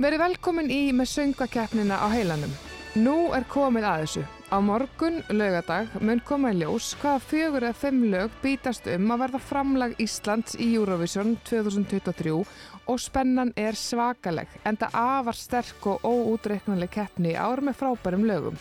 Verið velkomin í með söngakeppnina á heilanum. Nú er komið að þessu. Á morgun, lögadag, mun koma í ljós hvaða fjögur eða fimm lög bítast um að verða framlag Íslands í Eurovision 2023 og spennan er svakaleg, enda afar sterk og óútreiknuleg keppni ár með frábærum lögum.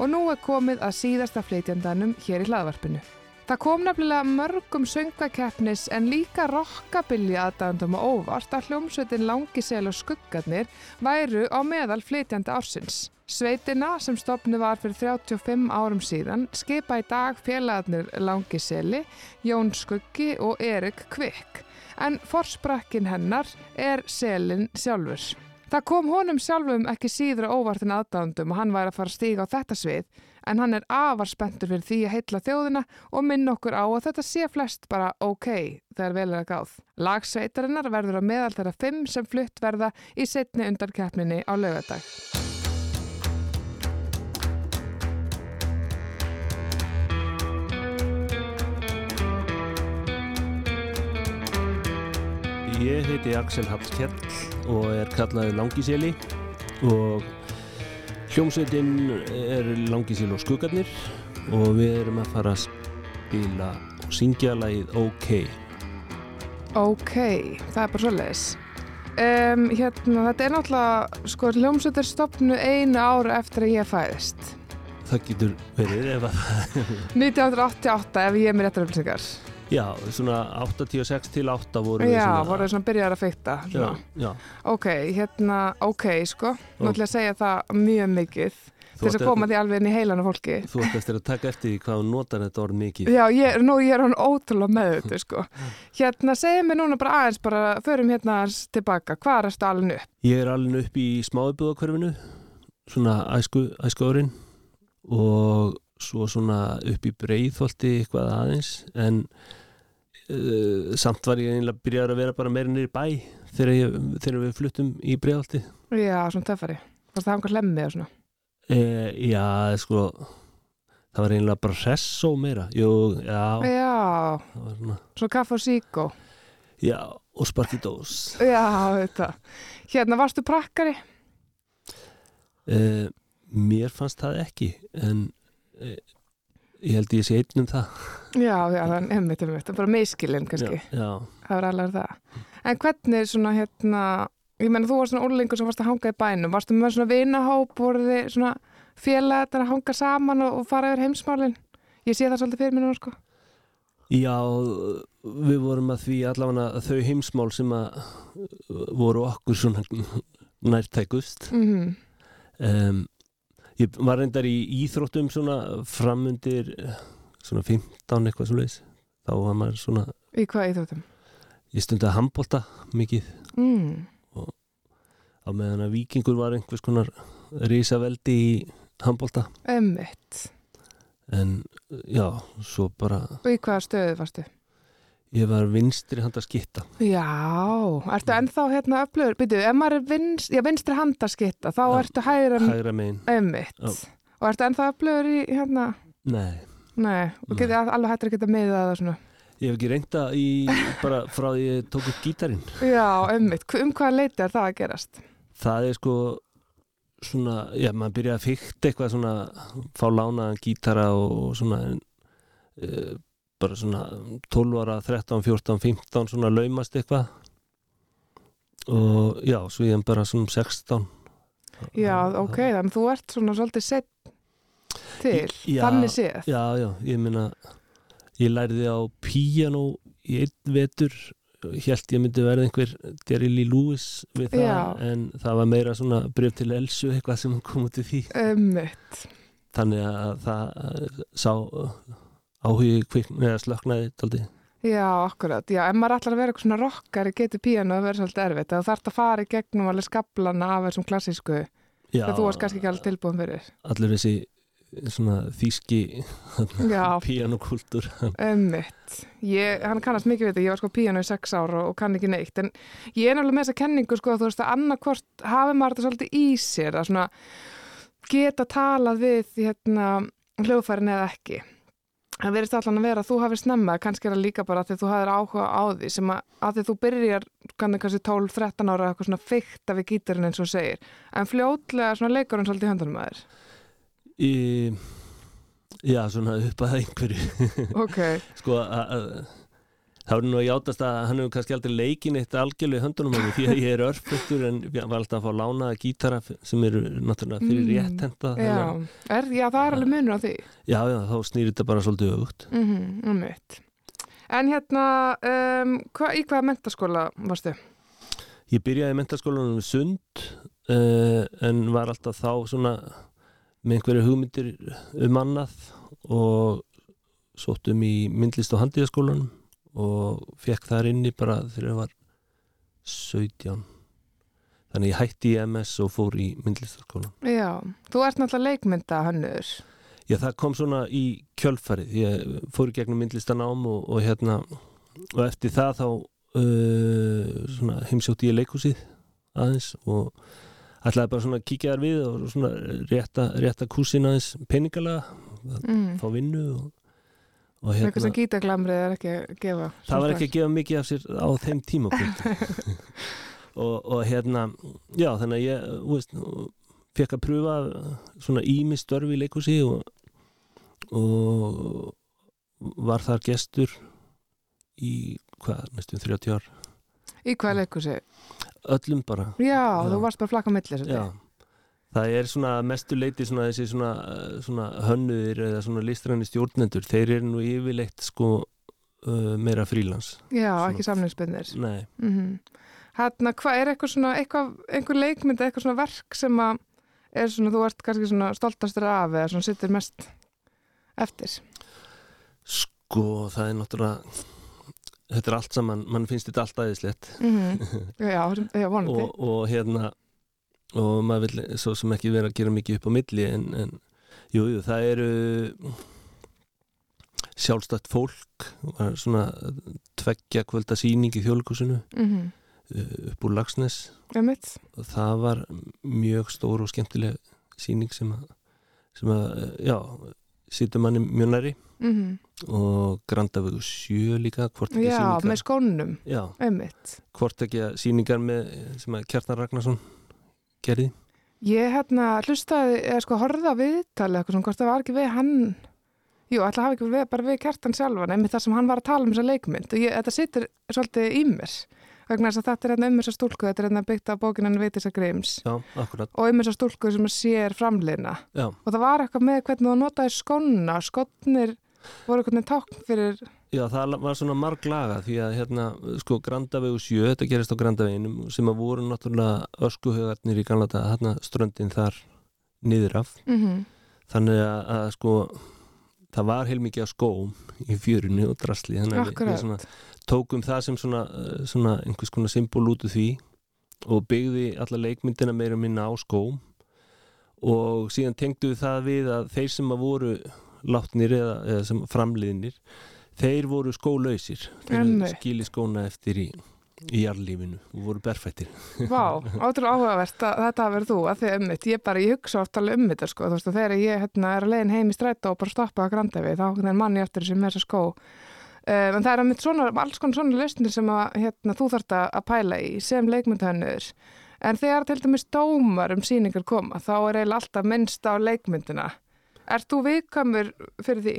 Og nú er komið að síðasta flytjandanum hér í hlaðvarpinu. Það kom nefnilega mörgum söngakeppnis en líka rockabilly aðdægandum og óvart að hljómsveitin Langisel og Skuggarnir væru á meðal flytjandi ársins. Sveitina sem stopnu var fyrir 35 árum síðan skipa í dag félagarnir Langiseli, Jón Skuggi og Erik Kvikk. En forsprakkin hennar er selin sjálfur. Það kom honum sjálfum ekki síður óvart en aðdáðandum og hann væri að fara að stíga á þetta svið en hann er afar spenntur fyrir því að heitla þjóðina og minna okkur á að þetta sé flest bara ok þegar vel er að gáð. Lagsveitarinnar verður á meðal þeirra fimm sem flutt verða í setni undarkeppninni á lögadag. Ég heiti Axel Hallkjell og er kallaði Langiseli og hljómsveitin er Langisel og Skuggarnir og við erum að fara að spila og syngja lagið OK. Ok, það er bara svo leiðis. Um, hérna, þetta er náttúrulega, sko, hljómsveitir stopnu einu ára eftir að ég fæðist. Það getur verið ef að 1988 ef ég er með réttar upplýsingar. Já, svona 86 til 8 voru Já, voru það svona byrjar að fykta. Já, já. Ok, hérna, ok, sko, nú ætlum ég að segja það mjög mikið til þess að koma því alveg inn í heilan af fólki. Þú ætti eftir að taka eftir hvað hún notar þetta orð mikið. Já, ég, nú ég er hann ótrúlega með þetta, sko. Hérna, segja mér núna bara aðeins, bara förum hérna aðeins tilbaka, hvað er þetta alveg upp? Ég er alveg upp í smáðbúðakörfinu, svona æsku, æsku árin og svo svona upp í breyðholti eitthvað aðeins, en uh, samt var ég einlega byrjar að vera bara meira nýri bæ þegar, ég, þegar við fluttum í breyðholti. Já, svona töffari. Varst það hangar hlemmi og svona? Uh, já, sko, það var einlega bara hressó meira. Jú, já. Já, Svona, svona kaffe og síkó. já, og sparki dós. Já, þetta. Hérna, varstu prakkari? Uh, mér fannst það ekki, en ég held ég sé einn um það. Já, já, það er einmitt, einmitt, er bara miskilinn kannski. Já, já. Það var alveg það. En hvernig svona hérna, ég menna þú varst svona úrlingur sem varst að hanga í bænum, varstu með svona vinahóp, voru þið svona félagar að hanga saman og, og fara yfir heimsmálinn? Ég sé það svolítið fyrir nú, sko. Já, við vorum að því allavega þau heimsmál sem að voru okkur svona nærtækust. Mm Um, ég var reyndar í íþróttum svona framundir svona 15 eitthvað svona leys. Þá var maður svona, Í hvað íþróttum? ég stundi að handbólta mikið Mm. á meðan að vikingur var einhvers konar risaveldi í handbólta. Einmitt. En já, svo bara, Og í hvaða stöðu varstu? Ég var vinstri handa skitta. Já, ertu ennþá hérna öflugur? Býtu, ef maður er vinst, já, vinstri handaskitta, þá Já, ertu hægra Hægra megin. einmitt. Já. Og ertu ennþá öflugur í hérna, Nei, nei, og Nei. geti alveg hættir að geta miðað það svona. ég hef ekki reynda í bara frá því ég tók upp gítarinn. Já. Hv- Um hvaða leiti er það að gerast? það er sko svona, já, maður byrja að fykta eitthvað svona, fá lánaðan gítara og svona uh, bara svona 12 ára 13, 14, 15 svona laumast eitthvað og já, svo ég er bara svona 16 Já, ok, þannig þú ert svona svolítið sett til, Já, þannig séð. já, já, ég meina ég læriði á píanó í einn vetur held ég myndi verða einhver Lee Lewis við það, Já. en það var meira svona bref til Elsu eitthvað sem kom út í því Einmitt. þannig að það uh, sá áhugi kvikn eða slöknaði daldi. Já, akkurat. Já, ef maður ætlar að vera eitthvað svona rockari getur píano að vera svolítið erfitt. Það þarf að fara í gegnum alveg skablana af þessum klassísku Já, þegar þú varst kannski ekki alveg tilbúin fyrir. allir þessi svona þýski Já, píanokúltur Ömmitt. Hann kannast mikið við þetta, ég var sko píano í sex ára og kann ekki neitt, en ég er náttúrulega með þessa kenningu sko að þú veist að annarkvort hafi maður þetta svolítið í sér að svona geta talað við hérna hljóðfærin eða ekki. Það verðist allan að vera að þú hafi snemmað, kannski er það líka bara að því þú hafðir áhuga á því sem að, að því þú byrjar kannski kannski 12-13 ára eitthvað svona fykta við gítarinn eins og segir. En fljótlega svona leikur hann svolítið í höndunum að þér. í, já, svona upp að einhverju Ok, sko að, það voru nú að játast að hann hefur kannski aldrei leikin eitt algjörlega í höndunum mig því að ég er örfluttur en ég var alltaf að fá lánaða gítara sem eru náttúrulega fyrir Mm, réttenda já. Er, já, það er alveg munur á því. já, já, þá snýr þetta bara svolítið auðvut Mm um En hérna, um, hva, í hvaða mentaskóla varstu? Ég byrjaði í mentaskólanum Sund uh, en var alltaf þá svona með einhverju hugmyndir um annað og sóttum í myndlist og handíðaskólanum og fekk þar inni bara þegar ég var 17 þannig ég hætti í MS og fór í myndlistaskólan Já, þú ert náttúrulega leikmynda hannur. Já, það kom svona í kjölfarið ég fór í gegnum myndlistanám og, og hérna og eftir það þá uh, svona heimsjótti ég leikhúsið aðeins og ætlaði bara svona að kíkja þar við og svona rétta, rétta kúsin aðeins peningalega, Mm. fá vinnu og, og Eitthvað sem hérna gítaglamrið er ekki að gefa. það var ekki að gefa mikið af sér á þeim tímapunkt og, og hérna já þannig að ég veist, fekk að pröfa svona ími störfi í leikhúsi og, og var þar gestur í hvað, næstum 30 ár Í hvað leikursi? öllum bara Já, Já. þú varst bara flakka millir. já. Það er svona mestu leiti svona þessi svona, svona hönnuðir eða svona listræni stjórnendur þeir eru nú yfirleitt sko uh, meira frílans Já, Svona- ekki samlingsbyrnir. nei Mm Hérna, hvað er eitthvað svona, eitthvað, einhver leikmynd, eitthvað svona verk sem að er svona, þú ert kannski svona stoltastur af eða svona sittur mest eftir? Sko, það er náttúrulega þetta er allt saman, mann finnst þetta allt aðeinslegt Mm Já, já, vonandi. og, og hérna og maður vil svo sem ekki vera að gera mikið upp á milli en, en jú, jú, það eru sjálfstætt fólk var svona tveggja kvölda sýning í þjóðleikusinu Mm upp úr Lagsnes og það var mjög stór og skemmtileg sýning sem að, sem að já, situr manni mjög næri Mm og Grandavögu sjö líka hvort ekki Já, sýningar. með skónum. já, Emitt. hvort ekki að sýningar með sem að Kjartan Ragnarsson gerði? Ég hérna hlustaði, eða sko horfða viðtalið eitthvað svona, hvort það var ekki við hann Jú, ætla að hafa ekki við, bara við kertan sjálfan einmitt þar sem hann var að tala um þessa leikmynd. Og ég, þetta situr svolítið í mér vegna þess að þetta er hérna um þessa stúlku þetta er hérna byggt á bókinan Vitisa Grims já, og um þessa stúlku sem sér framliðna. Já, og það var eitthvað með hvernig þú notaði skóna skónir voru eitthvað tákn fyrir já, það var svona marglaga því að hérna, sko, Grandavegu sjö þetta gerist á Grandaveginum sem að voru náttúrulega öskuhaugarnir í gamla daga hérna ströndin þar niður af. Mm þannig að, að sko það var heilmikið af skóm í fjörunni og drasli þannig að við, við svona, tókum það sem svona, eh, svona einhvers konar symbol út úr því og byggði alla leikmyndina meira minna á skóm. Og síðan tengdu við það við að þeir sem að voru látnir eða, eða sem framliðnir þeir voru skólausir. Þeir skili skóna eftir í í jarlífinu og voru berfættir. Vá, ótrúlega áhugavert að þetta hafi verið þú að því ummitt, ég bara, ég hugsa oft alveg um þetta sko, þú veist að þegar ég hérna, er að leiðin heim í strætó og bara stoppa að grandafi þá er mann ég eftir þessi með þessa skó. Um, en það er að mitt svona, alls konar svona lausnir sem að hérna, þú þarft að að pæla í sem leikmyndahönnur en þegar til dæmis dómar um síningar koma þá er eiginlega alltaf minnst á leikmyndina. Ert þú viðkamur fyrir því?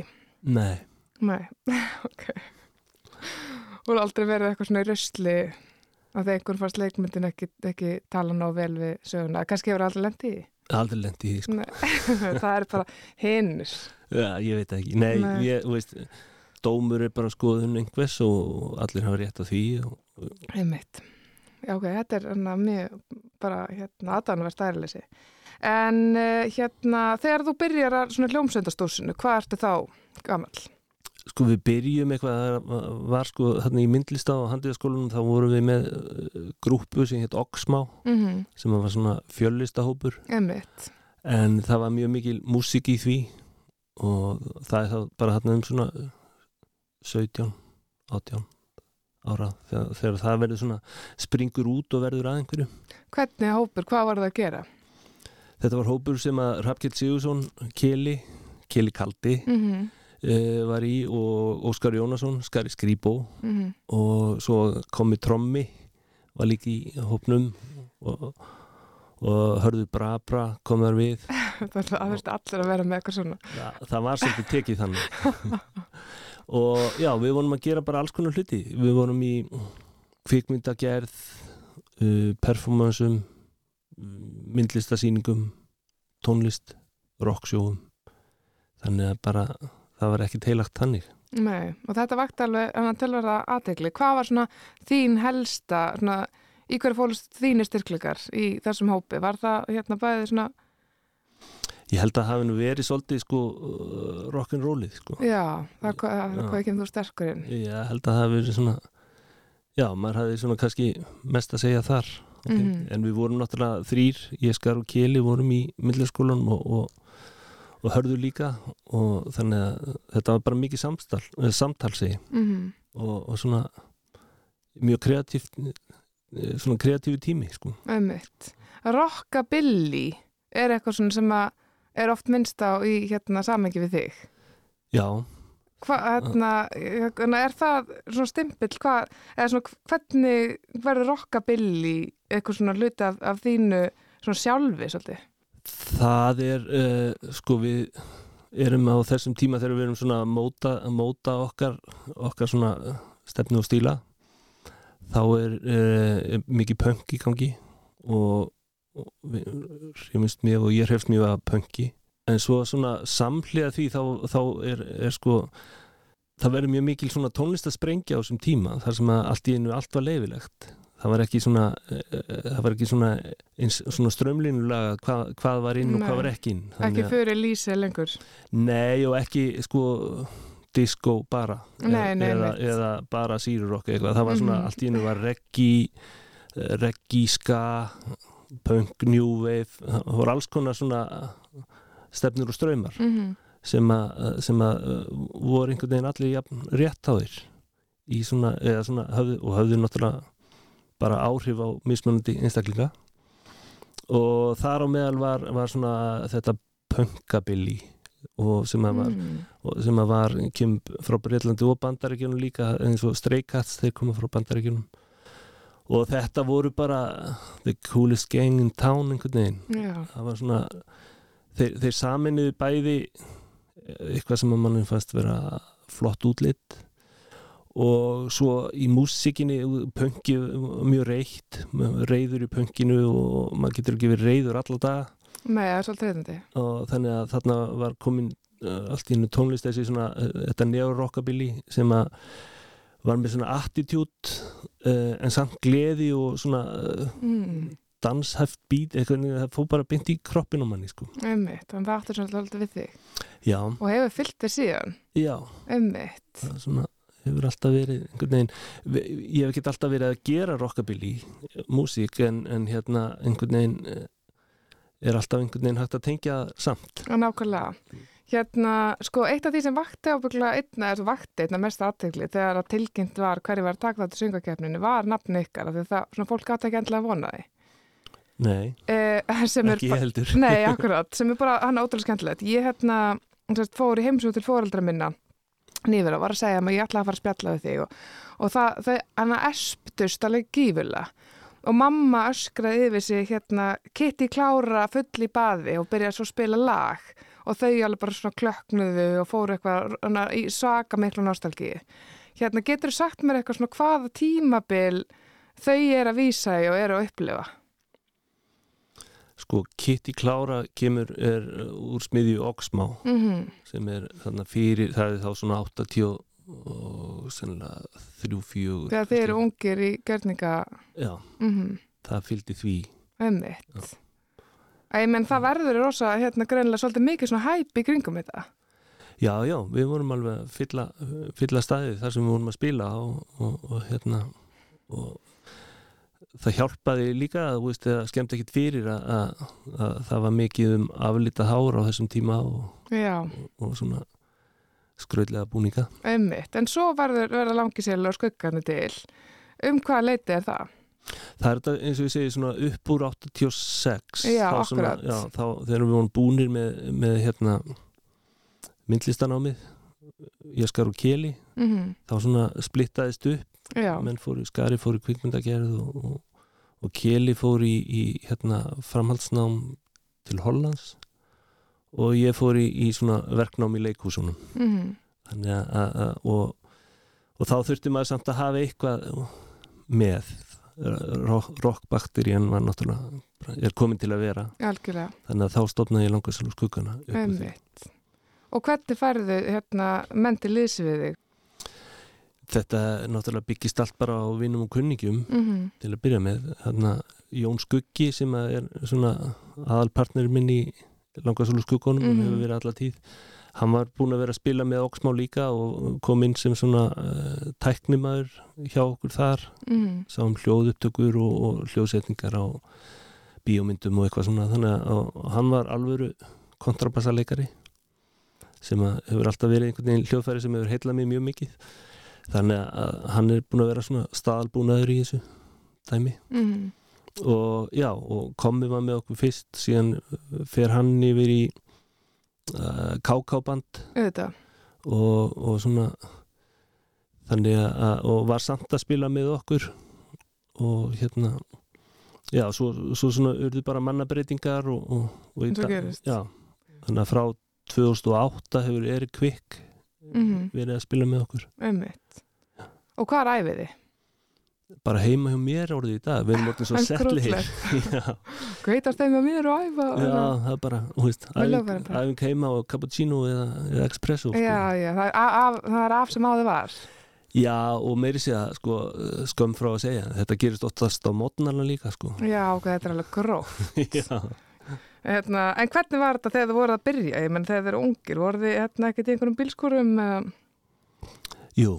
Nei, Nei, ok Þú er aldrei verið eitthvað svona í röstli að þegar einhvern fannst leikmyndin ekki, ekki tala ná vel við söguna. Kannski hefur aldrei lendið í aldrei lendi í sko. Nei, það er bara hinnur. Já, ég veit það ekki. Nei, Nei. ég, þú veist, dómur er bara skoðun einhvers og allir hafa rétt á því og, Einmitt. Já, ok, þetta er hana, mjög bara hérna, aðdánuvert aðeinleysi. En uh, hérna, þegar þú byrjar að svona hljómsveindastósinu, hvað ertu þá gamall? Sko við byrjum eitthvað, var sko þarna í myndlista á handíðaskólanum þá vorum við með uh, grúpu sem hétt Oxmá Mm sem var svona fjöllistahópur en það var mjög mikil músík í því og það er þá bara þarna um svona 17, 18 ára þegar, þegar það verður svona springur út og verður að einhverju. Hvernig hópur, hvað var það að gera? Þetta var hópur sem að Hrafkjell Sigursson Keli, Keli Kaldi Mm uh, var í og Óskar Jónasson, Skari Skrýbó mm og svo komi Trommi var líka í hópnum og, og hörðu Brabra kom þar við. Það þurfti allir að vera með eitthvað svona. Það, það var svolítið tekið þannig. Og já, við vorum að gera bara alls konar hluti. Við vorum í kvikmyndagerð uh, performansum myndlistasýningum tónlist, rocksjóum. Þannig að bara það var ekki teilagt þannig Nei, og þetta vakti alveg en að tilverða aðtegli. Hvað var svona þín helsta, svona, í hverju fólust þínir styrkleikar í þessum hópi? Var það hérna bæðið svona, ég held að það nú verið svolítið sko uh, rock'n'rollið sko já, það, hvað, Já. hvað kemur þú sterkurinn? ég held að það hafi verið svona já, maður hafi svona kannski mest að segja þar mm Mhm. en við vorum náttúrulega þrýr, ég skar og Keli vorum í myndlaskólanum og, og, og hörðu líka og þannig að þetta var bara mikið samtal, eh, samtal ég. Mm og, og svona mjög kreatíft eh, svona kreatífi tími sko. Rockabilly er eitthvað svona sem að er oft minnst á í hérna samengi við þig. já, Hva, hérna, hérna, er það svona stimpill, hvað, svona hvernig verður rockabilly eitthvað svona hluti af, af þínu svona sjálfi svolítið? Það er uh, sko við erum á þessum tíma þegar við erum svona að móta, að móta okkar okkar svona stefnu og stíla þá er uh, mikið punk í gangi og, og við hrifumst mjög og ég hrifst mjög að punki. En svo svona samhliða því þá, þá er, er sko það verður mjög mikil svona tónlistasprengja á þessum tíma þar sem að allt í einu allt var leifilegt það var ekki svona uh, það var ekki svona, svona strömlinulega hvað, hvað var inn og Nei. hvað var ekki inn Ekki Þannig að- fyrir lýsi lengur. Nei og ekki sko disco bara Nei, nei, eða, eða bara sírurokk eitthvað það var svona Mhm. allt í hennu var reggi eh, reggi ska punk, new wave það voru alls konar svona stefnur og ströymar Mm að, sem að voru einhvern veginn allir rétt á þér í svona, eða svona höfðu, og höfðu náttúrulega bara áhrif á mismunandi einstaklinga. Og þar á meðal var, var svona þetta punkabilly og sem að var, mm. og sem að var kem frá Breitlandi og Bandaríkjunum líka eins og Stray Cats, þeir koma frá Bandaríkjunum. Og þetta voru bara the coolest gang in town einhvern veginn. Já, það var svona þeir, þeir saminuðu bæði eitthvað sem að mann fannst vera flott útlitt og svo í músikinni punki mjög reitt reyður í punkinu og maður getur ekki verið reyður alla daga með það er svolítið reyndandi. og þannig að þarna var komin uh, allt í hennu tónlist þessi svona uh, þetta neo-rockabilly sem að var með svona attitude uh, en samt gleði og svona Mm. danshæft beat eitthvað, það fór bara beint í kroppin á manni sko. Ömmitt, þannig það áttur svolítið við þig. já, Og hefur fyllt þér síðan. já Ömmitt. það er svona hefur alltaf verið einhvern veginn, ég hef ekki alltaf verið að gera rockabilly músík en, en hérna einhvern veginn eh, er alltaf einhvern veginn hægt að tengja samt Og nákvæmlega. Hérna, sko, eitt af því sem vakti ábygglega einna, eða vakti einna mest aðtegli þegar að tilkynnt var hverju var að taka þetta söngakeppninu var nafni ykkar af því það, svona fólk gátt ekki endilega að vona því. nei, Eh, ekki heldur Nei, akkurat, sem er bara hann er ótrúlega skemmtilegt. Ég hérna, fór í heimsók til fóreldra minna nýfur og var að segja að ég ætla að fara að spjalla við þig og, og það, þau, hann esptust alveg gífulega og mamma öskraði yfir sig hérna Kitty klára full í baði og byrjaði svo að spila lag og þau alveg bara svona klöknuðu og fóru eitthvað í svaka miklu nostalgíu. Hérna, getur þú sagt mér eitthvað svona hvaða tímabil þau er að vísa í og eru að upplifa? Sko Kitty Klára kemur er uh, úr smiðju Oxmá Mm sem er þannig fyrir það er þá svona 80 og sennilega 3-4 Þegar þið eru ungir í görninga já, mm það fylgdi því. Ummitt. Æ, menn það verður rosa hérna greinilega svolítið mikið svona hæp í kringum þetta. já, já, við vorum alveg að fylla, fylla staðið þar sem við vorum að spila og, og, og hérna og það hjálpaði líka að veist, það skemmt ekkit fyrir að, að, að það var mikið um aflita hár á þessum tíma og, Já, og svona skröðlega búninga ummitt. En svo verður verða langisel og skuggarnir til. Um hvaða leiti er það? Það er þetta eins og ég segi svona upp úr 86 Já, þá svona, akkurat. já, þá, þegar við vorum búnir með, með hérna myndlistanámið Jaskar og Keli mhm, þá svona splittaðist upp menn fóru, Skari fór í kvikmyndagerð og, og, og Keli fór í, í hérna, framhaldsnám til Hollands. Og ég fór í, í svona verknám í leikhúsunum. Mhm, þannig að, að, að og, og þá þurfti maður samt að hafa eitthvað með. Rockbakterían var náttúrulega er komin til að vera. Algjörlega, þannig að þá stofnaði ég skuggana upp úr einmitt. Og hvernig færðu hérna menn til liðs við þig? Þetta náttúrulega byggist allt bara á vinum og kunningjum Mhm, til að byrja með. Þarna Jón Skuggi sem er svona aðalpartner minn í langarsal og skuggunum og Mhm. hefur verið alla tíð hann var búin að vera að spila með Oxmá líka og kom inn sem svona uh, tæknimaður hjá okkur þar. Mhm, sáum hljóðupptökur og, og hljóðsetningar á bíómyndum og eitthvað svona. Þannig að hann var alvöru kontrabassaleikari sem hefur alltaf verið einhvern veginn hljóðfæri sem hefur heillað mér mjög mikið þannig að hann er búin að vera svona staðalbúnaður í þessu dæmi. Mhm, og já, og komið var með okkur fyrst síðan uh, fer hann yfir í uh, auðvitað, og, og svona þannig að og var samt að spila með okkur. Og hérna já, svo, svo svona urðu bara mannabreitingar og, og, og dag- já, þannig að frá 2008 hefur Erik Kvikk mhm, verið að spila með okkur. Einmitt. Og hvað er æfið þið? bara heima hjá mér orðið í dag við erum orðin svo Hvað þeim að mér og æfa? já, það er bara þú veist, æfing, heima og cappuccino eða, eða espresso sko. Já, já, það er af, það er af sem áður var. já, og meiri sé að sko, skömm frá að segja þetta gerist oftast á mótnarna líka sko. Já, ok, þetta er alveg gróf. já Hérna, en hvernig var þetta þegar þið voruð að byrja? Ég menn þegar þið eru ungir, voruð þið hérna, ekkert í einhverjum bílskurum? Uh, Jú,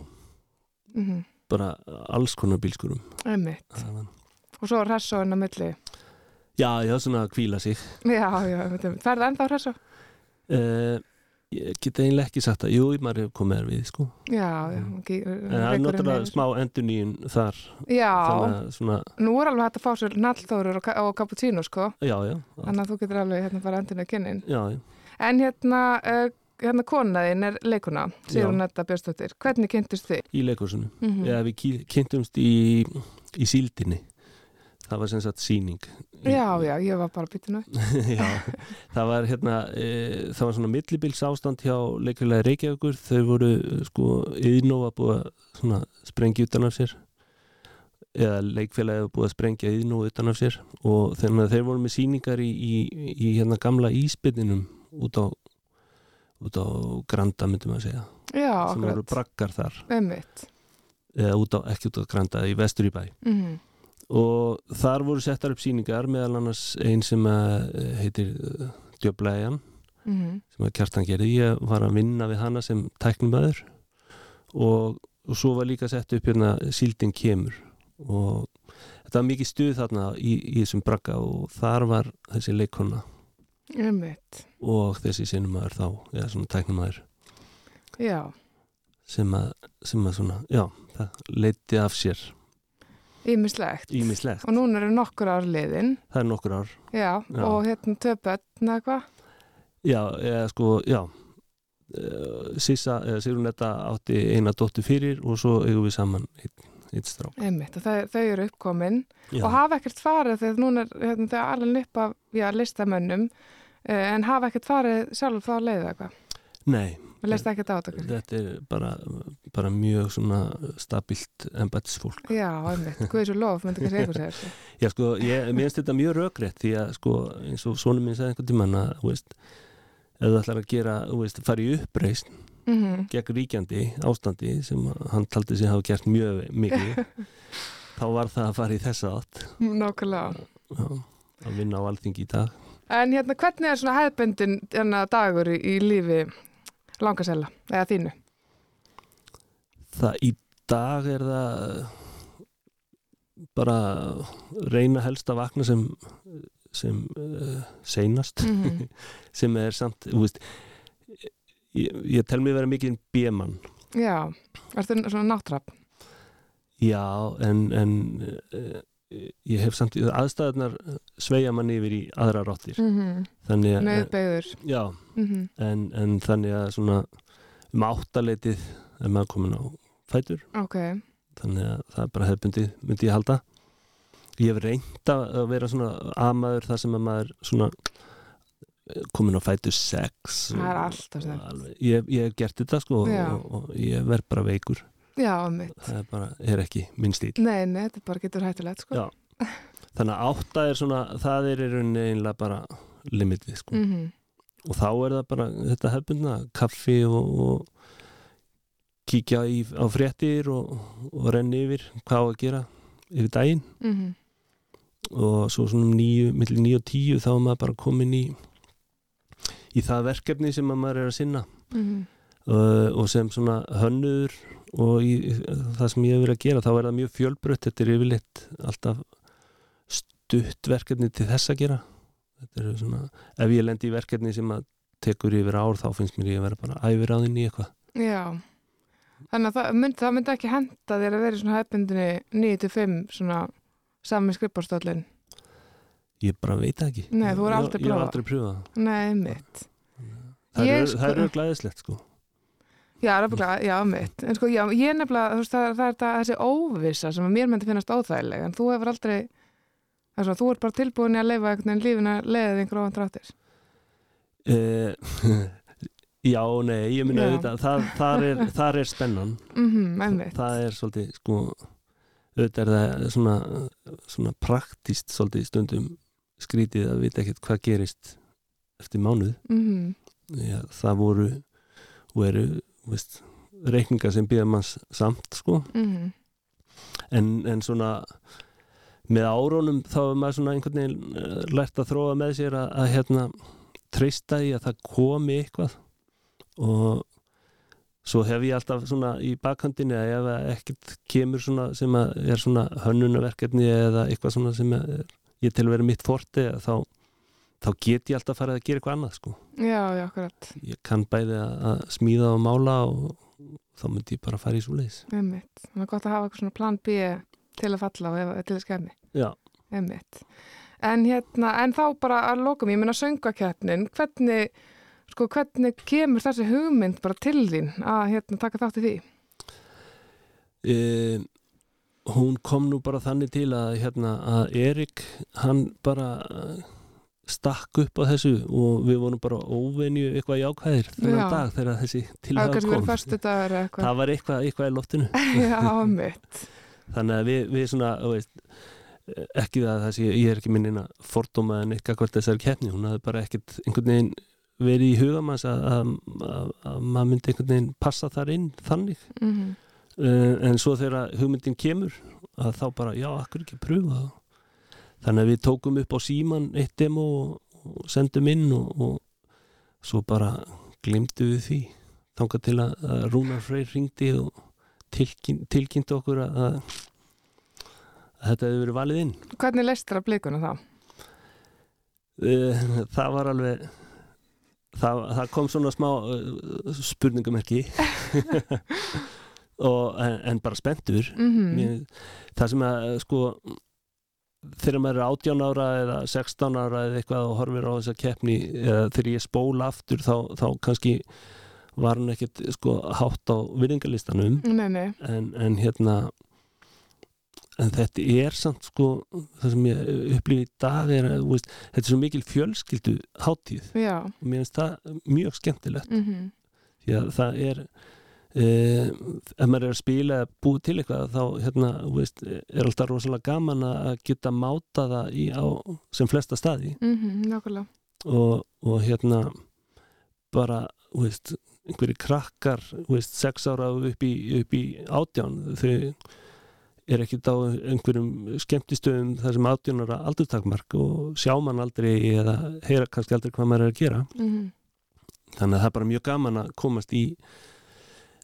mm bara alls konar bílskurum. Það Og svo hressó inn á milli. Já, já, svona að kvíla sig Já, já, einmitt, einmitt. Færðu ennþá hressó? uh, Ég get eiginlega ekki sagt að Jú, maður hefur komið þar við sko. Já, já. Mm. Okay, En það er náttúrulega smá endurnýjun þar Já, að svona, nú er alveg hægt að fá sér nallþórur og, og cappuccino, sko. já, já Þannig að þú getur alveg hérna bara endurinn að kynnin. Já, já En hérna, uh, hérna konaðinn er leikuna, Sigrun Já. Netta Björnsdóttir. Hvernig kynntust þið? í leikursunu Mm Já, við ký- kynntumst í, í síldinni Það var sem sagt síning Já, já, ég var bara býtinu. já, það var hérna e, það var svona millibils ástand hjá leikfélagi Reykjavíkur, þau voru sko, yðnóa búið að svona, sprengja utan af sér eða leikfélagi búið að sprengja yðnóa utan af sér og þannig að þeir voru með síningar í, í, í hérna gamla íspinninum út á út á Granda myndum að segja. Já, sem voru braggar þar. Eða út á, ekki út á Granda, í vestur í bæ. Mm og þar voru settar upp síningar meðal annars einn sem eh, heitir Djöblæjan -hmm. sem að kjartan gerði, ég var að vinna við hana sem tæknumæður og, og svo var líka sett upp hérna síldin kemur. Og þetta var mikið stuð þarna í, í þessum bragga og þar var þessi leikona Einmitt. og þessi sinumæður þá, eða svona tæknumæður Já, sem að, sem að svona, já, það leiti af sér ímislegt. ímislegt, Og núna eru nokkur ár liðin. það er nokkur ár Já, Já. og hérna töpötn eða hvað? já, eða sko, já Sissa, eða Sigrun Netta átti eina dóttu fyrir og svo eigum við saman einn, einn strák Einmitt, og þau, þau eru uppkomin já. og hafa ekkert farið þegar núna er hérna, þau alveg upp af já, listamönnum uh, en hafa ekkert farið sjálf þá leiðið eitthvað. nei, Við leist ekkert á þetta. kannski? þetta er bara, bara mjög svona stabilt embætisfólk Já, einmitt, Guðs og lof, myndi ekki segja þessu. já sko, ég mér finnst þetta mjög rökrétt því að sko, eins og svona minn sagði einhvern tímann að, þú veist ef þú ætlar að gera, þú veist, fara í Mm gegn ríkjandi ástandi sem hann taldi sig hafa gert mjög mikið þá var það að fara í þessa átt Nákvæmlega. já, að vinna á alþingi í dag En hérna, hvernig er svona hefðbundin hérna, dagur í, lífi langasella, eða þínu? það í dag er það bara reyna helst að vakna sem sem uh, seinast Mhm. sem er samt þú veist, ég, ég tel mig vera mikið bjemann Já, ertu svona náttrapp? já en, en uh, ég hef samt aðstæðunar sveigja mann yfir í aðra ráttir Mm -hmm. Nauðbeigður. já, Mm en, en þannig að svona um áttaleitið er maður komin á fætur. Ok, þannig að það er bara hefbundi myndi ég halda. Ég hef reynd að vera svona amaður þar sem að maður svona eh, komin á fætur sex það er og- alltaf og alveg, ég, ég hef gert þetta sko Já. og, og ég verð bara veikur já, það er bara, er ekki minn stíl nei, nei, þetta bara getur hættulegt sko Já. þannig að átta er svona það er einlega bara limitið sko Mhm. og þá er það bara þetta hefbundna kaffi og, og kíkja í, á fréttir og, og renni yfir hvað að gera yfir daginn Mhm. og svo svona um níu, millir níu og tíu þá er maður bara komin í í það verkefni sem að maður er að sinna. Mhm. uh, og sem svona hönnuður og í, það sem ég hef verið að gera þá er það mjög fjölbrött, þetta er yfirleitt alltaf stutt verkefni til þess að gera. Er svona, ef ég lendi í verkefni sem að tekur yfir ár þá finnst mér ég að vera bara æfir á þinn í eitthvað. Já. Þannig að það myndi, það myndi ekki henda þér að vera í svona hefbundinni 9-5 svona sami skrifbarstöllin ég bara veit það ekki Nei, þú Ég- aldrei ég hef prófað. aldrei pröfað nei, mitt það Ég er, sko- það er glæðislegt sko Já, nefnilega, já, mitt. En sko, já, ég nefnilega, þú veist, það, það er það, þessi óvissa sem að mér myndi finnast óþægileg, en þú hefur aldrei, það er svona, þú ert bara tilbúin í að leifa einhvern veginn lífin að leiða þig einhver óvænt ráttir. uh, já, nei, ég minna Já. auðvitað það, þar, er, þar er spennan Mhm, einmitt. það er svolítið sko auðvitað er það svona, svona praktíst svolítið stundum skrítið að vita ekkert hvað gerist eftir mánuð. Mhm, Já, það voru og eru veist, reikningar sem býða manns samt sko. Mhm, en, en svona með árónum þá er maður svona einhvern veginn eh, lært að þróa með sér að, að hérna treysta í að það komi eitthvað. Og svo hef ég alltaf svona í bakhandinni að ef ekkert kemur svona sem að er svona hönnunaverkefni eða eitthvað svona sem er, ég til að vera mitt forti þá, þá get ég alltaf farið að gera eitthvað annað sko já, já, akkurat, ég kann bæði að, smíða og mála og þá myndi ég bara fara í svo leiðis einmitt. Það er gott að hafa eitthvað svona plan B til að falla og til að skemmi, já, einmitt. En hérna, en þá bara að lokum, ég meina söngakeppnin, hvernig, sko, hvernig kemur þessi hugmynd bara til þín að hérna taka þátt í því? e, hún kom nú bara þannig til að hérna að Erik hann bara eh, stakk upp á þessu og við vorum bara óvenju eitthvað jákvæðir þennan Já. dag þegar þessi verið kom. það var eitthvað, eitthvað í loftinu. Já, þannig að við, við svona veist, ekki það að það sé ég er ekki minnina fordóma en eitthvað hvort þessari keppni hún hafði bara ekkert einhvern veginn verið í hugamanns að, að, að, að maður myndi einhvern veginn passa þar inn þannig. Mm uh, en svo þegar hugmyndin kemur að þá bara, já, akkur ekki pröfa það þannig að við tókum upp á síman eitt demo og, sendum inn og, og svo bara glimtu við því. Þangað til að, að Rúnar Freyr ringdi og tilkyn, tilkynnti okkur að, að, þetta hefði verið valið inn. Hvernig leist þér að blikuna þá? uh, það var alveg það, það kom svona smá uh, spurningamerki og, en, en bara spenntur. Mm Mér, það sem að sko þegar maður er 18 ára eða 16 ára eða eitthvað og horfir á þessa keppni eða þegar ég spóla aftur þá, þá kannski var hann ekkert sko hátt á nei. en, en hérna en þetta er samt sko það sem ég upplifi í dag er að veist, þetta er svo mikil fjölskyldu hátíð Já. og mér finnst það mjög skemmtilegt. Mm því að það er ef maður er að spila eða búið til eitthvað þá hérna, veist, er alltaf rosalega gaman að geta máta það í, á sem flesta staði -hmm. Nákvæmlega. og, og hérna bara, veist einhverju krakkar, veist, sex ára upp í, upp í átján þau er ekkert á einhverjum skemmtistöðum þar sem átjónara aldurtakmark og sjá mann aldrei eða heyra kannski aldrei hvað maður er að gera Mm þannig að það er bara mjög gaman að komast í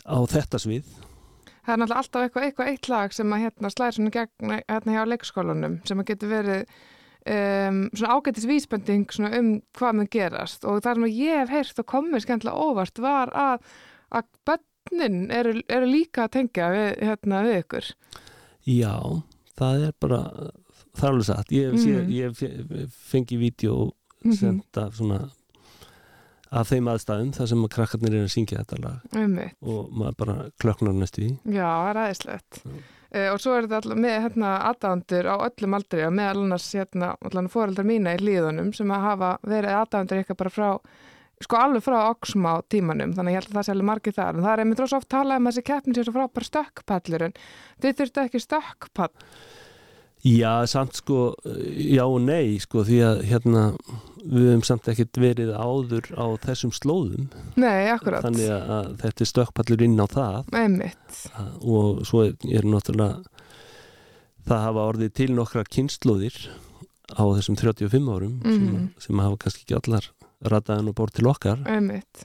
á þetta svið Það er náttúrulega alltaf eitthvað, eitthvað eitt lag sem að hérna slæðir svona gegn hérna hjá leikskólanum sem að getur verið um, svona ágættis vísbending svona um hvað mun gerast og það sem ég hef heyrt og komið skemmtilega óvart var að, að börnin eru, eru líka að tengja við, hérna, við ykkur. Já, það er bara það alveg satt, ég, mm. ég, ég fengi vídeo Mhm. senda svona af þeim aðstæðum þar sem að krakkarnir er að syngja þetta lag. Einmitt. og maður bara klöknar næstu í Já, það er aðeinslegt. Uh, og svo er þetta með hérna aðdándur á öllum aldri og meðal annars hérna allan fóreldrar mína í líðunum sem að hafa verið aðdándur eitthvað bara frá sko alveg frá oxma á tímanum þannig að ég held að það sé alveg margir þar. En það er einmitt rosa oft talað um að þessi keppni sé svo frábær stökkpallur en þið þurftu ekki stökkpall? Já, samt sko, já og nei sko því að hérna við höfum samt ekkert verið áður á þessum slóðum. Nei, akkurat, þannig að, að þetta er stökkpallur inn á það. Einmitt. Og svo er, er náttúrulega það hafa orðið til nokkra kynnslóðir á þessum 35 árum sem, Mhm. sem hafa kannski ekki allar rataðan og bór til okkar. Einmitt.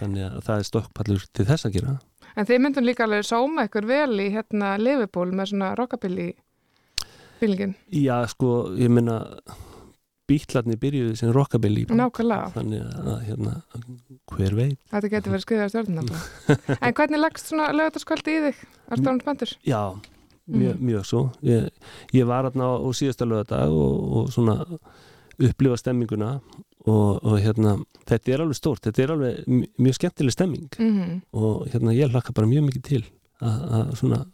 Þannig að það er stökkpallur til þess að gera. En þið myndum líka alveg sóma ykkur vel í hérna Liverpool með svona rockabilly bílingin, Já, sko, ég meina bítlarnir byrjuðu sem rockabilly nákvæmlega. Þannig að hérna, hver veit? Þetta getur verið skriðað stjórnum En hvernig leggst svona lögataskvöldi í þig? Er það spenntur? Já, mjög, Mhm. mjög svo. Ég, ég var hérna á, á síðasta lögadag og, og svona upplifa stemminguna og, og hérna þetta er alveg stórt, þetta er alveg mj- mjög skemmtileg stemming. Mm og hérna ég hlakka bara mjög mikið til að svona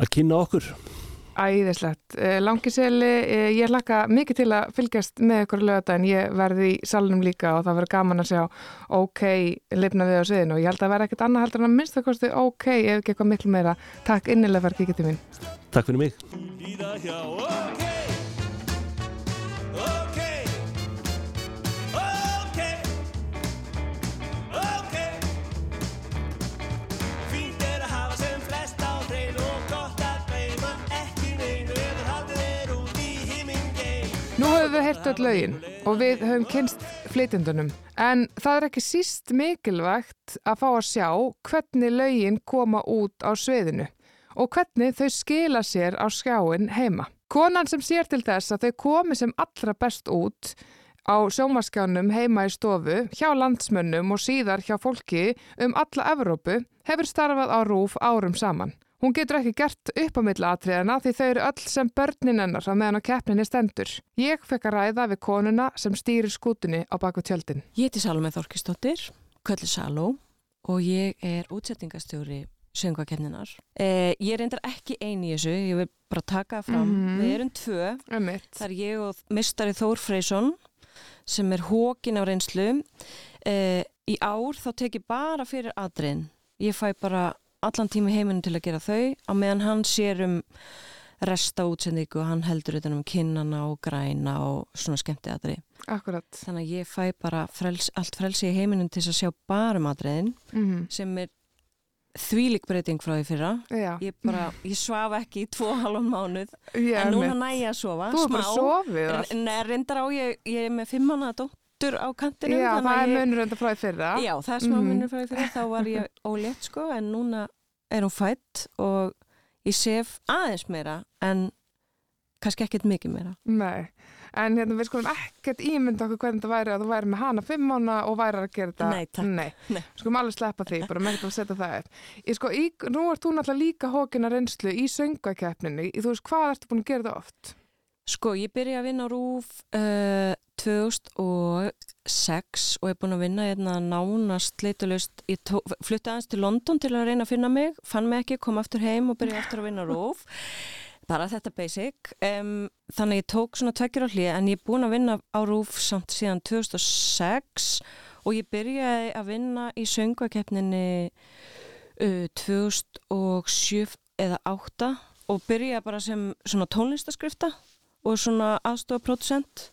að kynna okkur Æðislegt. Eh, Langiseli, eh, ég hlakka mikið til að fylgjast með ykkur lögata en ég verði í salnum líka og það verður gaman að sjá OK lifna við á sviðinu og ég held að vera ekkert annað heldur en að minnst það kosti OK ef ekki eitthvað miklu meira. Takk innilega fyrir kíkja til mín. Takk fyrir mig Nú höfum við heyrt öll lögin og við höfum kynst flytjendunum en það er ekki síst mikilvægt að fá að sjá hvernig lögin koma út á sviðinu og hvernig þau skila sér á skjáin heima. Konan sem sér til þess að þau komi sem allra best út á sjómaskjánum heima í stofu, hjá landsmönnum og síðar hjá fólki um alla Evrópu hefur starfað á rúf árum saman. Hún getur ekki gert upp á milla atriðana því þau eru öll sem börnin hennar á meðan á keppninni stendur. Ég fekk að ræða við konuna sem stýrir skútunni á baku tjöldin. Ég heiti Salome Þorkistóttir, köllu Saló og ég er útsettingastjóri söngvakefninar. Eh, ég reyndar ekki eini í þessu, ég vil bara taka fram. Mhm. Við erum tvö, Ömmitt. það er ég og mistari Þór Freysson sem er hókin af reynslu. Eh, í ár þá tek ég bara fyrir atriðin. Ég fæ bara allan tími heiminu til að gera þau á meðan hann sér um resta útsendingu og hann heldur utan um kinnana og græna og svona skemmti atrið. Akkurat. Þannig að ég fæ bara frels, allt frelsi í heiminum til að sjá bara matriðin Mm sem er þvílik breyting frá því fyrra. Já. Ég, bara, ég svaf ekki í tvo halvan mánuð Já, en núna næ ég að sofa. Þú er bara sofið. En en reyndar á ég, ég er með fimm manna dóttur á kantinum. Já, það að er munur frá því fyrra. Já, það er smá Mhm. munur því fyrra. Þá var ég ólétt sko en núna er hún fætt og ég sef aðeins meira en kannski ekkert mikið meira. Nei, en hérna við skulum ekkert ímynda okkur hvernig það væri að þú væri með hana fimm mánu og væri að gera þetta. Nei, takk. Nei, Nei. skulum alveg sleppa því, bara með þetta að setja það. Ég sko, í, nú ert þú náttúrulega líka hókina reynslu í söngakeppninni. Þú veist, hvað ertu búin að gera það oft? Sko, ég byrja að vinna á RÚF uh, 2006 og er búin að vinna hérna nánast leitulust. Ég flutti aðeins til London til að reyna að finna mig, fann mig ekki, kom aftur heim og byrja aftur að vinna á RÚF. Bara þetta basic. Um, þannig ég tók svona tveggjur á hlið en ég er búin að vinna á RÚF samt síðan 2006 og ég byrjaði að vinna í söngakeppninni uh, 2007 eða 8 og byrjaði bara sem svona tónlistaskrifta og svona aðstofapródusent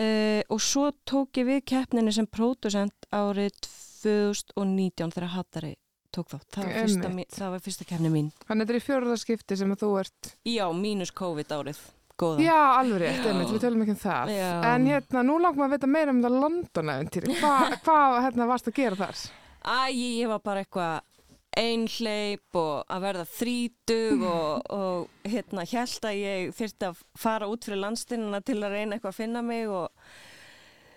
uh, og svo tók ég við keppninni sem pródusent árið 2019 þegar Hattari tók þátt. Það var fyrsta, það var fyrsta keppni mín. Þannig þetta er í fjórðarskipti sem að þú ert... Já, mínus COVID árið. Góða. Já, alveg rétt, einmitt, við tölum ekki um það. Já. En hérna, nú langt maður að vita meira um þetta London-eventýri. Hvað hva, hérna, varst að gera þar? Æ, ég var bara eitthvað einhleip og að verða þrítug og, og hérna held að ég þyrfti að fara út fyrir landstinnuna til að reyna eitthvað að finna mig og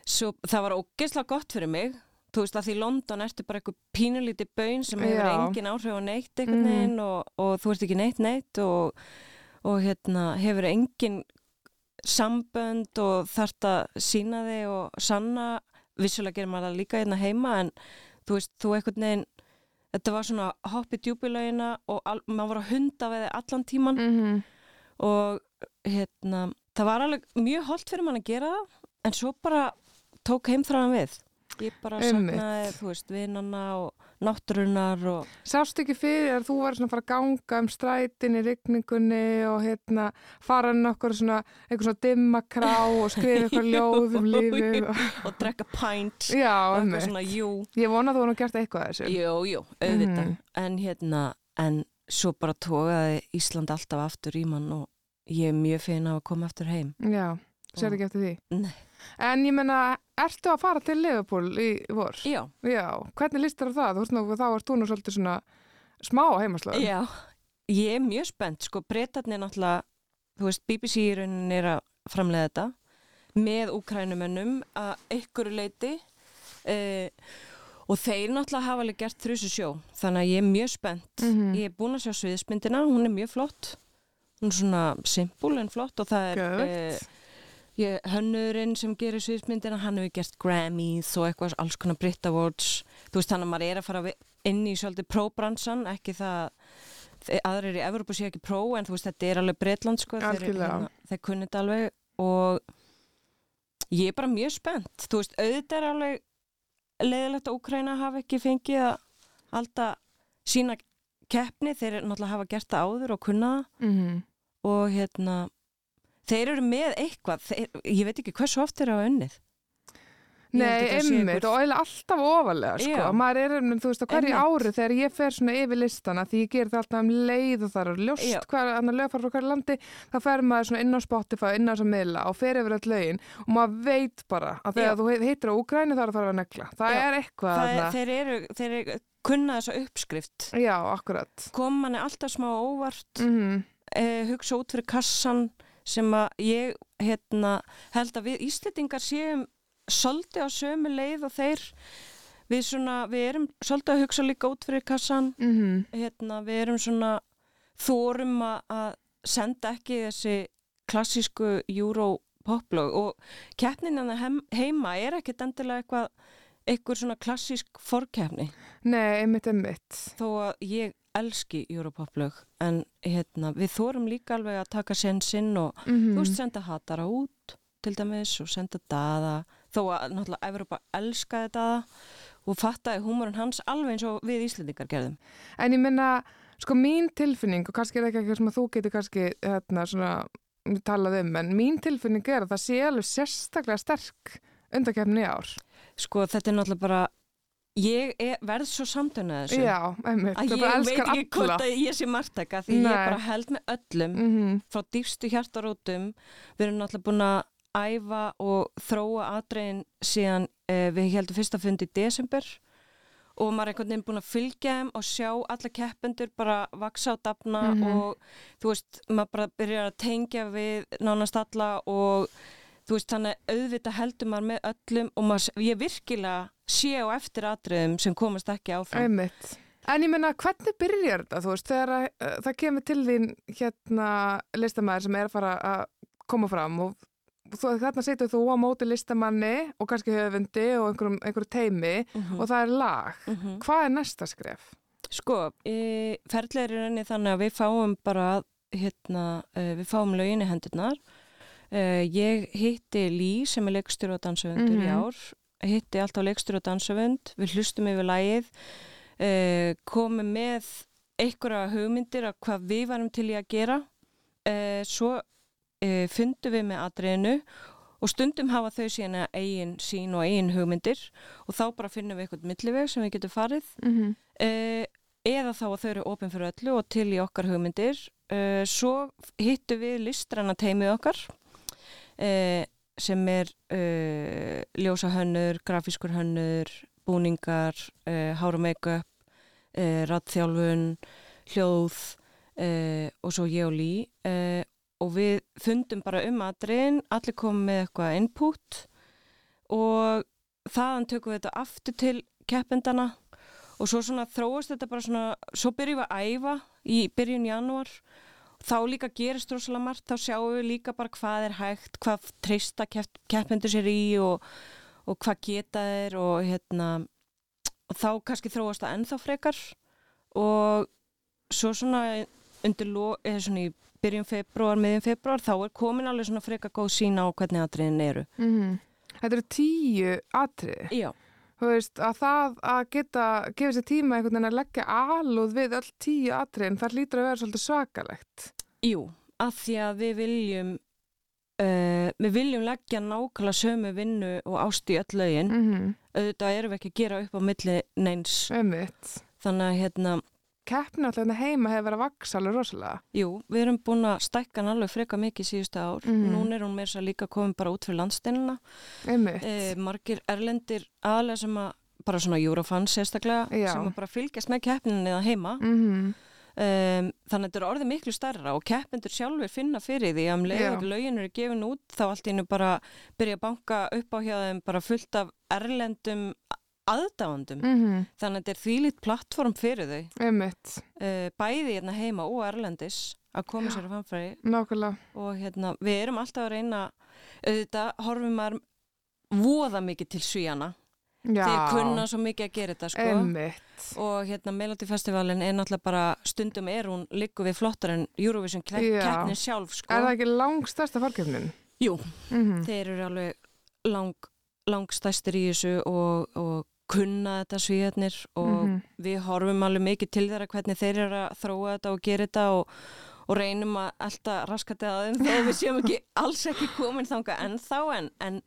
svo það var ógeðslega gott fyrir mig þú veist að því London ertu bara eitthvað pínulíti baun sem hefur Já. engin áhrif á neitt einhvern Mhm. veginn og, og þú ert ekki neitt neitt og, og hérna hefur engin sambönd og þarft að sína þig og sanna vissulega gerir maður það líka hérna heima en þú veist, þú einhvern veginn þetta var svona hopp í djúpilaugina og al, maður var að hunda við allan tíman mm og hérna, það var alveg mjög holdt fyrir mann að gera það en svo bara tók heimþráðan við. Ég bara saknaði, þú veist, vinnanna og náttúrunar og Sást ekki fyrir að þú var svona að fara að ganga um strætin í rigningunni og hérna fara nokkur svona eitthvað svona dimma krá og skrifa eitthvað ljóð um lífið og... og drekka pint Já, og eitthvað svona, jú, Ég vona að þú var nú gert eitthvað þessu. Jú, jú, auðvitað. Mhm. en hérna, en svo bara tókaði Ísland alltaf aftur í mann og ég er mjög feina að koma aftur heim. Já, sér ekki eftir því? Nei. En ég menna, ertu að fara til Liverpool í vor? Já, Já, hvernig líst þér á það? Þú veist nú, þá ert þú nú svolítið svona smá á heimaslöðum Já, ég er mjög spennt sko, breytarnir náttúrulega þú veist, BBC í rauninni er að framlega þetta með úkrænumönnum að einhverju leiti uh, og þeir náttúrulega hafa alveg gert þrjusu sjó, þannig að ég er mjög spennt. Mhm. ég er búin að sjá sviðismyndina, hún er mjög flott. Hún er svona simpul en flott og það er Geðveikt. ég, hönnurinn sem gerir sviðismyndina hann hefur gert Grammys og eitthvað alls konar Brit Awards. Þú veist þannig að maður er að fara inn í svolítið próbransan, ekki það aðrir í Evropa séu ekki pró en þú veist þetta er alveg Bretland sko þeir, þeir kunni þetta alveg og ég er bara mjög spennt. Þú veist auðvitað er alveg leiðilegt að Úkraina hafa ekki fengið að halda sína keppni, þeir náttúrulega hafa gert það áður og kunna það. Mhm. og hérna þeir eru með eitthvað þeir, ég veit ekki hversu oft þeir hafa unnið Nei, einhver- og alltaf ofalega sko. Maður er, um, þú veist, á hverju ári þegar ég fer svona yfir listana því ég ger það alltaf um leið og það er ljóst hvað annar lög fara frá hverju landi þá fer maður svona inn á Spotify, inn á þessa miðla og fer yfir öll lögin og maður veit bara að þegar Já. þú heitir á Úgræni þá er það að fara að negla það Já. er eitthvað Það er, þarna. þeir eru, þeir eru kunna þessa uppskrift Já, akkurat kom manni alltaf smá óvart mm eh, hugsa út fyrir kassan sem að ég hérna, held að við Íslendingar séum svolítið á sömu leið og þeir. Við, svona, við erum svolítið að hugsa líka út fyrir kassan -hmm. hérna, við erum svona þórum að- senda ekki þessi klassísku Euro-poplög og keppnin hann heima er ekkert endilega eitthvað eitthvað svona klassísk forkeppni. Nei, einmitt, einmitt. Þó að ég elski Europoplög en hérna, við þórum líka alveg að taka sensinn og mm þú veist senda hatara út til dæmis og senda daða þó að náttúrulega Evropa elskaði daða og fattaði húmorinn hans alveg eins og við Íslendingar gerðum En ég minna, sko mín tilfinning og kannski er það ekki eitthvað sem þú getur kannski hérna svona talað um en mín tilfinning er að það sé alveg sérstaklega sterk undakefni í ár. sko þetta er náttúrulega bara ég er, verð svo samtönuð þessu. Já, einmitt, að ég veit ekki hvort að ég sé margtaka því ég Nei. bara held með öllum Mm frá dýfstu hjartarótum. Við erum náttúrulega búin að æfa og þróa atriðin síðan uh, við heldum fyrsta fund í desember. Og maður er einhvern veginn búin að fylgja þeim og sjá alla keppendur bara vaksa á dafna Mhm. og þú veist, maður bara byrjar að tengja við nánast alla og þú veist, þannig auðvitað heldur maður með öllum og maður, ég virkilega sé á eftir atriðum sem komast ekki áfram Einmitt. En ég menna, hvernig byrjar þetta, þú veist, þegar að, uh, það kemur til þín hérna listamæður sem er að fara að koma fram og þú, þarna setur þú á móti listamanni og kannski höfundi og einhverjum, einhverjum teimi Mhm. og það er lag. Mhm. Hvað er næsta skref? Sko, ferðlega er þannig að við fáum bara, hérna, e, við fáum lögin í hendurnar. E, ég hitti Lí sem er leikstjóri og dansöfundur í Mhm. ár, hitti alltaf leikstjóri og dansöfund, við hlustum yfir lægið, e, komum með einhverja hugmyndir af hvað við varum til í að gera. E, svo fundum við með atriðinu og stundum hafa þau síðan eigin sín og eigin hugmyndir og þá bara finnum við eitthvað milliveg sem við getum farið Mm -hmm. uh, eða þá að þau eru opinn fyrir öllu og til í okkar hugmyndir uh, svo hittu við listræna teimið okkar uh, sem er uh, ljósa hönnur, grafískur hönnur búningar uh, hára make-up uh, rattþjálfun hljóð uh, og svo ég og Lí. Uh, og við fundum bara um aðriðin allir komum með eitthvað input og þaðan tökum við þetta aftur til keppendana og svo svona þróast þetta bara svona, svo byrjum við að æfa í byrjun janúar þá líka gerist rosalega margt, þá sjáum við líka bara hvað er hægt, hvað treysta kepp, keppendur sér í og, og hvað geta þeir og hérna og þá kannski þróast það ennþá frekar og svo svona undir lo, eða svona í byrjun februar, miðjum februar þá er komin alveg svona frekar góð sína á hvernig atriðin eru Mhm. Þetta eru tíu atriði. Já, veist, að það að geta, gefa sér tíma einhvern veginn að leggja alúð við öll tíu atriðin, það lítur að vera svolítið svakalegt. jú, af því að við viljum uh, við viljum leggja nákvæmlega sömu vinnu og ást í öll lögin. Mm auðvitað erum við ekki að gera upp á milli neins. Þannig að hérna, Keppni alltaf hérna heima hefur verið að vaksa alveg rosalega. jú, við erum búin að stækka hann alveg freka mikið síðustu ár Mhm. núna er hún meira svo líka komin bara út fyrir landsteinina Einmitt. eh, margir erlendir aðlega sem að bara svona Eurofans sérstaklega Já. sem að bara fylgjast með keppninu eða heima Mm um, þannig að þetta er orðið miklu stærra og keppendur sjálfur finna fyrir því að um Já. leið og lögin eru gefin út þá allt í hennu bara byrja að banka upp á hjá þeim bara fullt af erlendum aðdáandum -hmm. þannig að þetta er þvílít plattform fyrir þau. Uh, bæði hérna heima og erlendis að koma sér að Nákvæmlega. og hérna við erum alltaf að reyna auðvitað horfum maður voða mikið til svíjana Já. þeir kunna svo mikið að gera þetta sko. Og hérna Melody Festivalin er náttúrulega bara stundum er hún líku við flottar en Eurovision keppnin sjálf sko. Er það ekki langstærsta fórkefnin? Jú, Mm þeir eru alveg lang, langstæstir í þessu og, og kunna þetta svíðarnir og Mhm. við horfum alveg mikið til þeirra hvernig þeir eru að þróa þetta og gera þetta og, og reynum að alltaf raskati að þeim þó við séum ekki alls ekki komin þanga ennþá en, en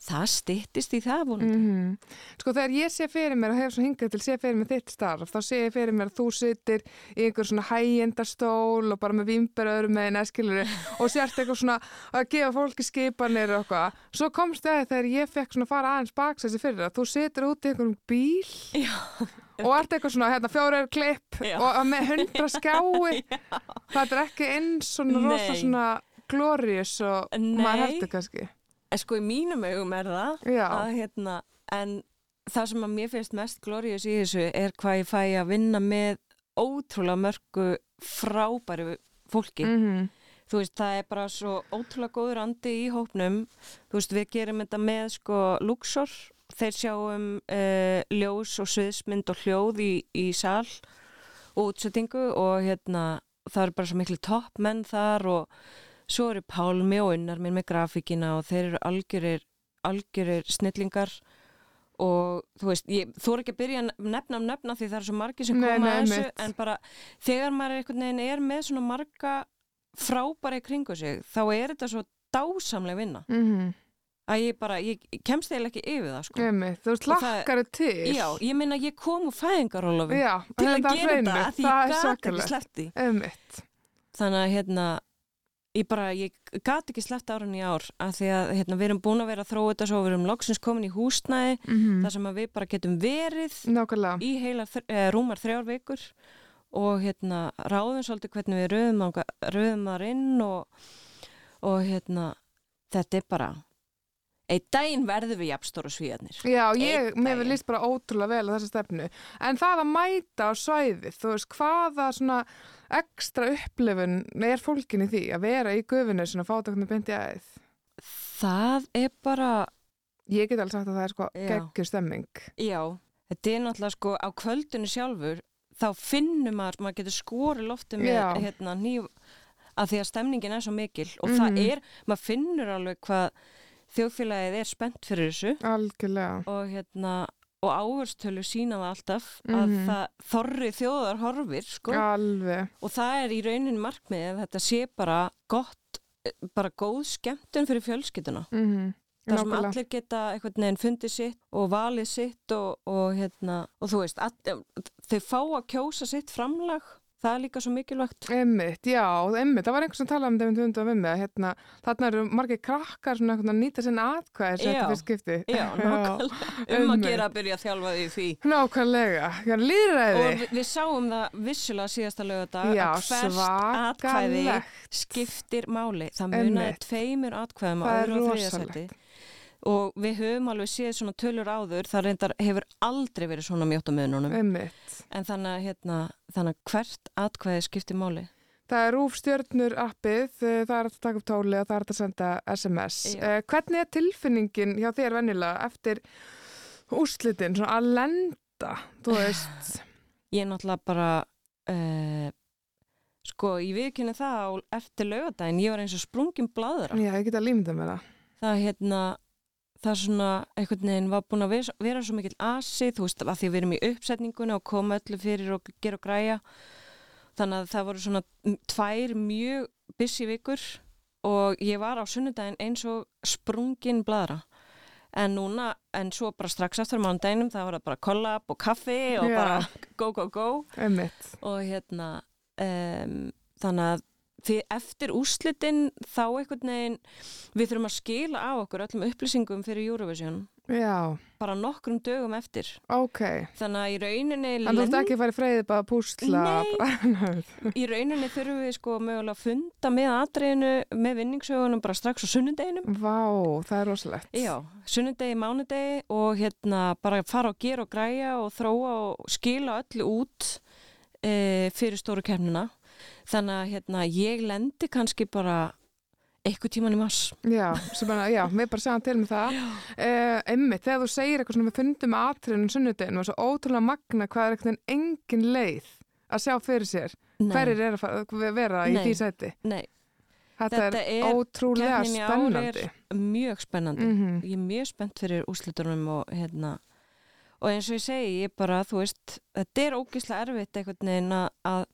það styttist í það vonandi. -hmm. Sko þegar ég sé fyrir mér og hef svo hingað til sé fyrir mér þitt starf þá sé ég fyrir mér að þú sittir í einhver svona hægjendastól og bara með vimberöður með neskilur og sért eitthvað svona að gefa fólki skipanir og eitthvað. Svo komst það þegar ég fekk svona fara aðeins baksessi fyrir það. Þú situr út í einhverjum bíl Já, og ert eitthvað svona hérna fjórar klipp Já. og með hundra skái. Það er ekki eins svona rosa Nei. svona glorious og Nei. maður heldur kannski. en sko í mínum augum er það Já. að hérna, en það sem að mér finnst mest glorious í þessu er hvað ég fæ að vinna með ótrúlega mörgu frábæri fólki. Mm Þú veist, það er bara svo ótrúlega góður andi í hópnum. Þú veist, við gerum þetta með sko Luxor. Þeir sjáum uh, ljós og sviðsmynd og hljóð í, í sal og útsettingu og hérna, það eru bara svo miklu toppmenn þar og svo eru Pálmi og Unnar minn með grafíkina og þeir eru algjörir, algjörir snillingar og þú veist, ég þú er ekki að byrja nefna um nefna því það eru svo margir sem Nei, koma nei, að þessu einmitt. en bara þegar maður er einhvern veginn er með svona marga frábæri kringu sig þá er þetta svo dásamlega vinna -hmm. Að ég bara, ég kemst eiginlega ekki yfir það sko. Einmitt, þú Og það- til. Já, ég meina ég kom úr fæðingarólofi Já, til að gera hreinu, af því það ég gat ekki sleppt Einmitt. þannig að hérna ég bara, ég gat ekki sleppt árun í ár af því að hérna, við erum búin að vera að þróa þetta svo við erum loksins komin í húsnæði Mm þar sem að við bara getum verið Nákvæmlega. í heila eh, rúmar þrjár vikur og hérna ráðum svolítið hvernig við röðum, röðum þar inn og, og hérna þetta er bara einn daginn verðum við jafnstóra svíðarnir Já, ég, mér daginn. líst bara ótrúlega vel á þessa stefnu. En það að mæta á svæðið Þú veist, hvaða svona ekstra upplifun er fólkin í því að vera í gufinu svona fátakna beint í aðeð það er bara Ég get alveg sagt að það er sko geggjur stemming. Já, þetta er náttúrulega sko á kvöldinu sjálfur þá finnum maður, maður getur skori lofti með hérna nýf að því að stemningin er svo mikil og Mhm. það er, maður finnur alveg hvað þjóðfélagið er spennt fyrir þessu. Algjörlega. Og hérna og áherstölu sína það alltaf Mhm. að það þorri þjóðar horfir sko. Og það er í raunin markmiðið að þetta sé bara gott, bara góð skemmtun fyrir fjölskylduna. Mm þar sem allir geta einhvern veginn fundið sitt og valið sitt og, og hérna, og þú veist all, þau fá að kjósa sitt framlag það er líka svo mikilvægt. Emmitt, já, emmitt, það var einhver sem talaði um þetta um undan við mig að hérna, þarna eru margir krakkar svona að nýta sinna Já. þetta fyrir skipti. já, nákvæmlega, um að einmitt. gera að byrja að þjálfa því því. Nákvæmlega, já, líðræði. og við, við sáum það vissulega síðasta lögadag að hvert atkvæði skiptir máli. Það munaði tveimur atkvæðum á öðru og seti og við höfum alveg séð svona tölur áður það reyndar hefur aldrei verið svona mjótt á Emmitt. en þannig að, hérna, þannig að hvert atkvæði skiptir máli Það er Rúf stjörnur appið, eh, það er að taka upp tóli og það er að senda SMS. Já. Uh, hvernig er tilfinningin hjá þér venjulega eftir úrslitin, svona að lenda, þú veist? Ég er náttúrulega bara uh, sko, ég viðkynni það á, eftir laugadaginn, ég var eins og sprungin bladra. Já, ég get að límda með það. Það hérna það svona einhvern veginn var búin að vera, vera svo mikill asi, þú veist, að því við erum í uppsetningunni og koma öllu fyrir og gera og græja þannig að það voru svona tvær mjög busy vikur og ég var á sunnudaginn eins og sprungin bladra en núna, en svo bara strax eftir mánudaginn það var bara kollab og kaffi og Já. bara go go go Einmitt. og hérna um, þannig að því eftir úrslitin þá einhvern veginn við þurfum að skila á okkur öllum upplýsingum fyrir Eurovision Já, bara nokkrum dögum eftir ok. þannig að í rauninni En þú ert ekki að fara í freyði bara að púsla? Nei. í rauninni þurfum við sko mögulega að funda með atriðinu með vinningsögunum bara strax á sunnudeginum Vá, það er rosalegt. Já, sunnudegi, mánudegi og hérna bara fara og gera og græja og þróa og skila öllu út e, fyrir stóru kemnina þannig að hérna ég lendi kannski bara eitthvað tíman í mass Já, já, við bara sjáum til með það. Uh, einmitt, þegar þú segir eitthvað svona við fundum atriðinu sunnudeginu og svo ótrúlega magna hvað er eitthvað engin leið að sjá fyrir sér. Hverjir er að vera í Nei. því sæti? Nei, Þetta, Þetta er, er- ótrúlega er spennandi. mjög spennandi Mhm. ég er mjög spennt fyrir úrslitunum og hérna og eins og ég segi, ég bara, þú veist þetta er ógislega erfitt einhvern veginn að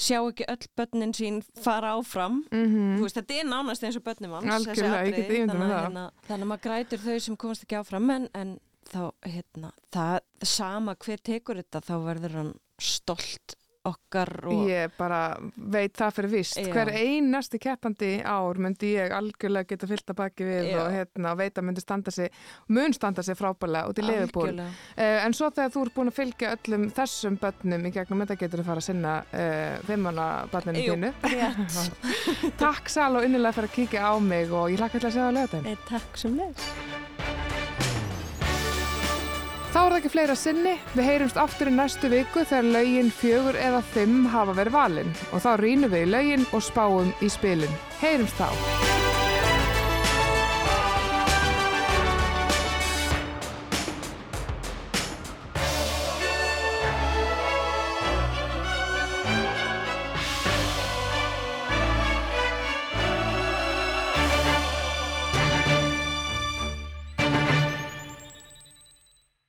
sjá ekki öll börnin sín fara áfram. Mm þú veist, þetta er nánast eins og börnum get atriði, þannig, að, hérna, þannig að maður grætur þau sem komast ekki áfram en, en þá, hérna, það sama hver tekur þetta, þá verður hann stolt okkar og Ég bara veit það fyrir vist. Já. Hver einasti keppandi ár myndi ég algjörlega geta fyllt að baki við Já. og hérna, veit að myndi standa sig, mun standa sig frábælega út í Liverpool. algjörlega. Uh, en svo þegar þú ert búin að fylgja öllum þessum börnum í gegnum þetta getur þú fara að sinna uh, fimmana börninu Jú, þínu. Takk Sal og innilega fyrir að kíkja á mig og ég hlakka til að sjá það lögðin. Nei, takk sem leys Þá er það ekki fleira sinni. Við heyrumst aftur í næstu viku þegar lögin fjögur eða fimm hafa verið valin og þá rýnum við í lögin og spáum í spilin. Heyrumst þá.